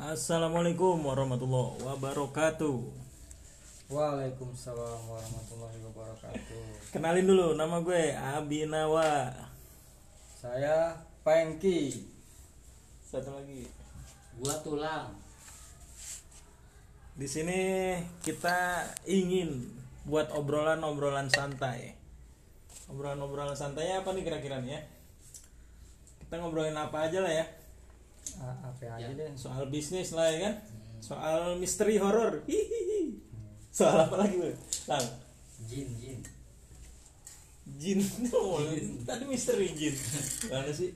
Assalamualaikum warahmatullahi wabarakatuh. Waalaikumsalam warahmatullahi wabarakatuh. Kenalin dulu nama gue Abinawa. Saya Pengki. Satu lagi. Gua tulang. Di sini kita ingin buat obrolan-obrolan santai. Obrolan-obrolan santai apa nih kira-kira nih ya? Kita ngobrolin apa aja lah ya. Ah, apa aja Ya. deh. Soal bisnis lah ya kan. Soal misteri horor. Soal apa lagi gue? Lang. Jin, jin. Jin. Oh, tadi misteri jin. Mana sih?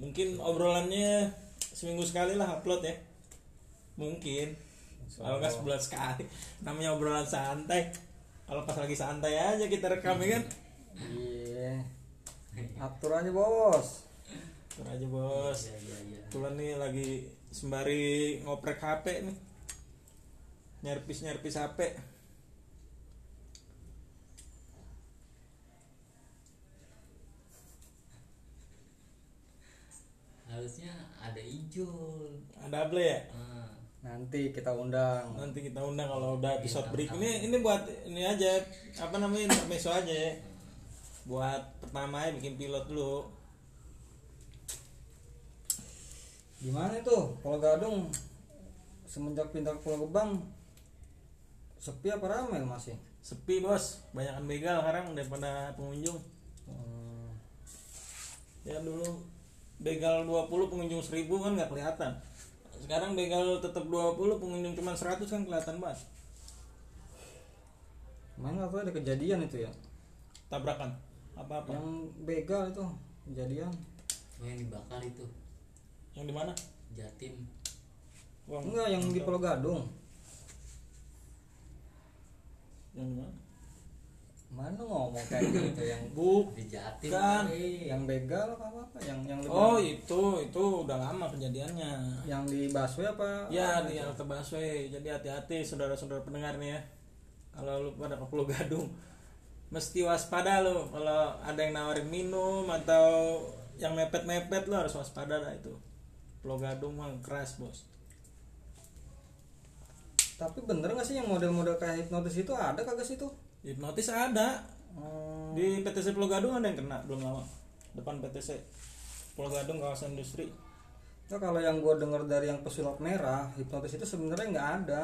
Mungkin obrolannya seminggu sekali lah upload ya. Mungkin. Kalau nggak sebulan sekali. Namanya obrolan santai. Kalau pas lagi santai aja kita rekam ya kan. Iya. Atur aja bos. Tur aja bos. Iya, iya, iya. Kebetulan nih lagi sembari ngoprek HP nih. Nyerpis-nyerpis HP. Harusnya ada Ijul. Ada Able ya? Ah, Nanti kita undang. nanti kita undang kalau udah episode break ini ini buat ini aja apa namanya intermezzo aja ya buat pertama ya bikin pilot dulu. Gimana itu? Pulau Gadung semenjak pindah ke Pulau Gebang sepi apa ramai masih? sepi bos. Banyakan begal sekarang daripada pengunjung. Hmm, ya dulu begal 20 pengunjung 1000 kan nggak kelihatan. Sekarang begal tetap 20 pengunjung cuma 100 kan kelihatan banget Mana tahu ada kejadian itu ya? tabrakan apa apa Yang begal itu kejadian. oh yang dibakar itu. yang di mana Jatim. Wah, Enggak, yang di Pulau Gadung. yang di mana Mana ngomong kayak gitu yang bu Di Jatim. Kan. kali. yang begal apa apa? Yang yang lebih- oh itu itu udah lama kejadiannya yang di busway apa? Ya di halte busway. Jadi hati-hati saudara-saudara pendengar nih ya. Kalau lu pada ke Pulau Gadung, mesti waspada lu kalau ada yang nawarin minum atau yang mepet-mepet lu harus waspada lah itu. Pulau Gadung mah keras bos. Tapi bener gak sih yang model-model kayak hipnotis itu ada kagak sih tuh? Hipnotis ada Hmm, di PTC Pulau Gadung ada yang kena belum lama. Depan PTC Pulau Gadung kawasan industri. nah kalau yang gue denger dari yang pesulap merah, hipnotis itu sebenarnya nggak ada.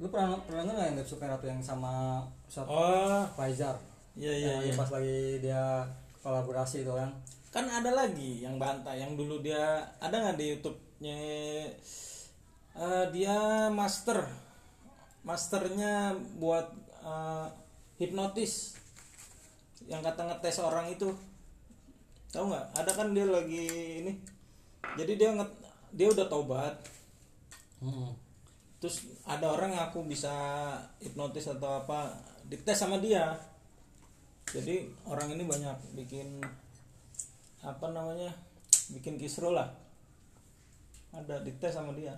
Lu pernah pernah nggak yang suka atau yang sama Ustadz Oh, Faizar? iya iya Yang iya. Pas lagi dia kolaborasi itu kan. kan ada lagi yang bantah yang dulu dia ada nggak di YouTube-nya Eh, dia master masternya buat eh, hipnotis yang kata ngetes orang itu tahu nggak ada kan dia lagi ini jadi dia nget dia udah taubat Hmm. Terus ada orang yang aku bisa hipnotis atau apa dites sama dia jadi orang ini banyak bikin apa namanya bikin kisro lah ada dites sama dia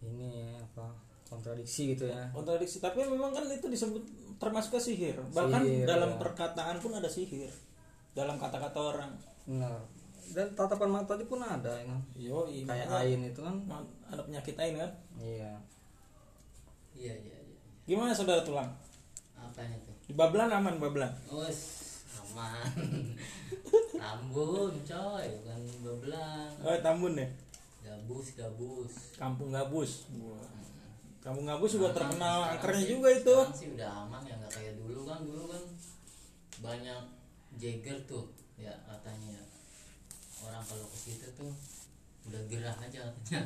Ini apa? Kontradiksi gitu ya. kontradiksi tapi memang kan itu disebut termasuk ke sihir bahkan Sihir, dalam ya. perkataan pun ada sihir dalam kata-kata orang Benar. Dan tatapan mata aja pun ada ya kan. yo Kayak ain itu kan. ada penyakit lain kan Iya. Iya, iya, iya. gimana saudara tulang Apanya tuh? di bablan aman bablan Oh, aman. Tambun, coy, bukan bebelang. oh tambun ya Gabus, gabus. kampung gabus Wah. kampung gabus juga Aman. terkenal angkernya sih- juga itu sih udah aman ya nggak kayak dulu kan dulu kan banyak jagger tuh ya katanya orang kalau ke situ tuh udah gerah aja katanya.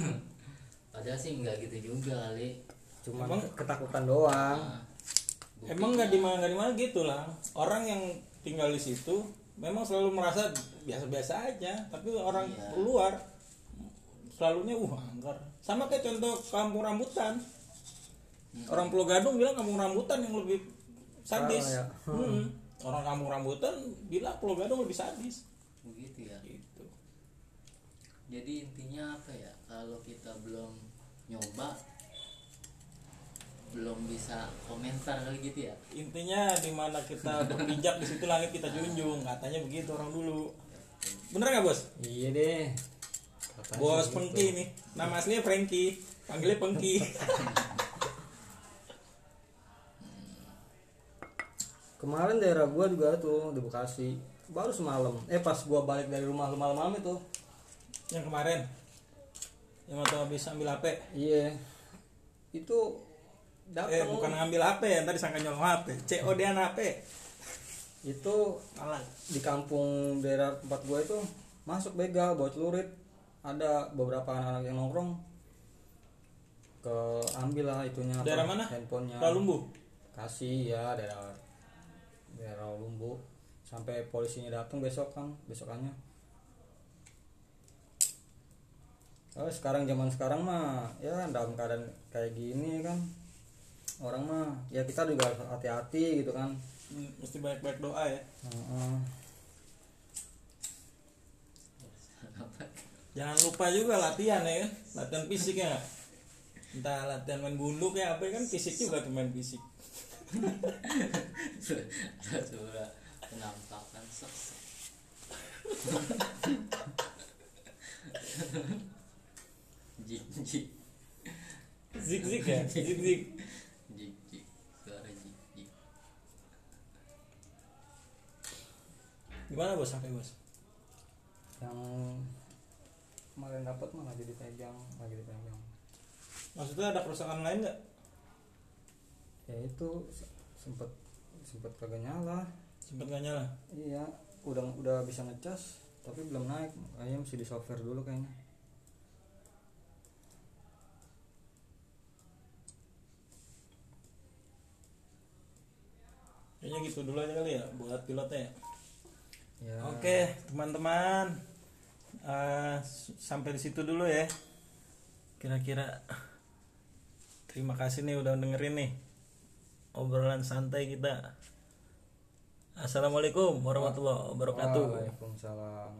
Padahal sih nggak gitu juga kali. Cuma Emang- ketakutan doang. Nah, emang nggak di mana nggak di mana gitu lah. Orang yang tinggal di situ memang selalu merasa biasa-biasa aja tapi orang Iya. luar selalunya uh angker. Sama kayak contoh kampung rambutan. Orang Pulau Gadung bilang kampung rambutan yang lebih sadis. Parah ya. Hmm. orang kampung rambutan bilang Pulau Gadung lebih sadis. Begitu jadi intinya apa ya kalau kita belum nyoba belum bisa komentar kali gitu ya? Intinya di mana kita berpijak di situ langit kita junjung. Katanya begitu orang dulu. Bener nggak bos? Iya deh. Katanya bos gitu. Pengki nih. Nama aslinya Frankie. Panggilnya Pengki. Kemarin daerah gua juga tuh di Bekasi. Baru semalam. Eh pas gua balik dari rumah lu malam-malam itu yang kemarin. Yang waktu habis ambil HP iya. Itu eh datang bukan ngambil HP ya tadi sangka nyolong HP COD an HP itu Alah. di kampung daerah tempat gua itu masuk begal bawa celurit ada beberapa anak-anak yang nongkrong. Ke ambil lah itunya apa, Daerah mana? handphonenya. Palumbu kasih ya daerah daerah Lumbu sampai polisinya datang besok kan besokannya oh, sekarang zaman sekarang mah ya dalam keadaan kayak gini kan orang mah ya kita juga harus hati-hati gitu kan. Hmm, mesti banyak-banyak doa ya. Heeh. jangan lupa juga latihan ya kan? Latihan fisik ya entah latihan main gundu kayak apa kan? Fisik juga tuh main fisik. Penampakan sosok jik jik. Zik zik ya? Zik zik jik. jik suara jik jik. Gimana bos? Sampai bos? Yang kemarin dapat mah lagi dipegang lagi dipegang. Maksudnya ada kerusakan lain nggak? Ya itu se- sempet sempet kagak nyala. Sempet nggak nyala? Iya udah udah bisa ngecas tapi belum naik. Kayaknya mesti di software dulu kayaknya gitu dulu aja kali ya buat pilotnya ya ya Oke, teman-teman, s- sampai di situ dulu ya. Kira-kira terima kasih nih udah dengerin nih obrolan santai kita. Assalamualaikum warahmatullahi wabarakatuh. Waalaikumsalam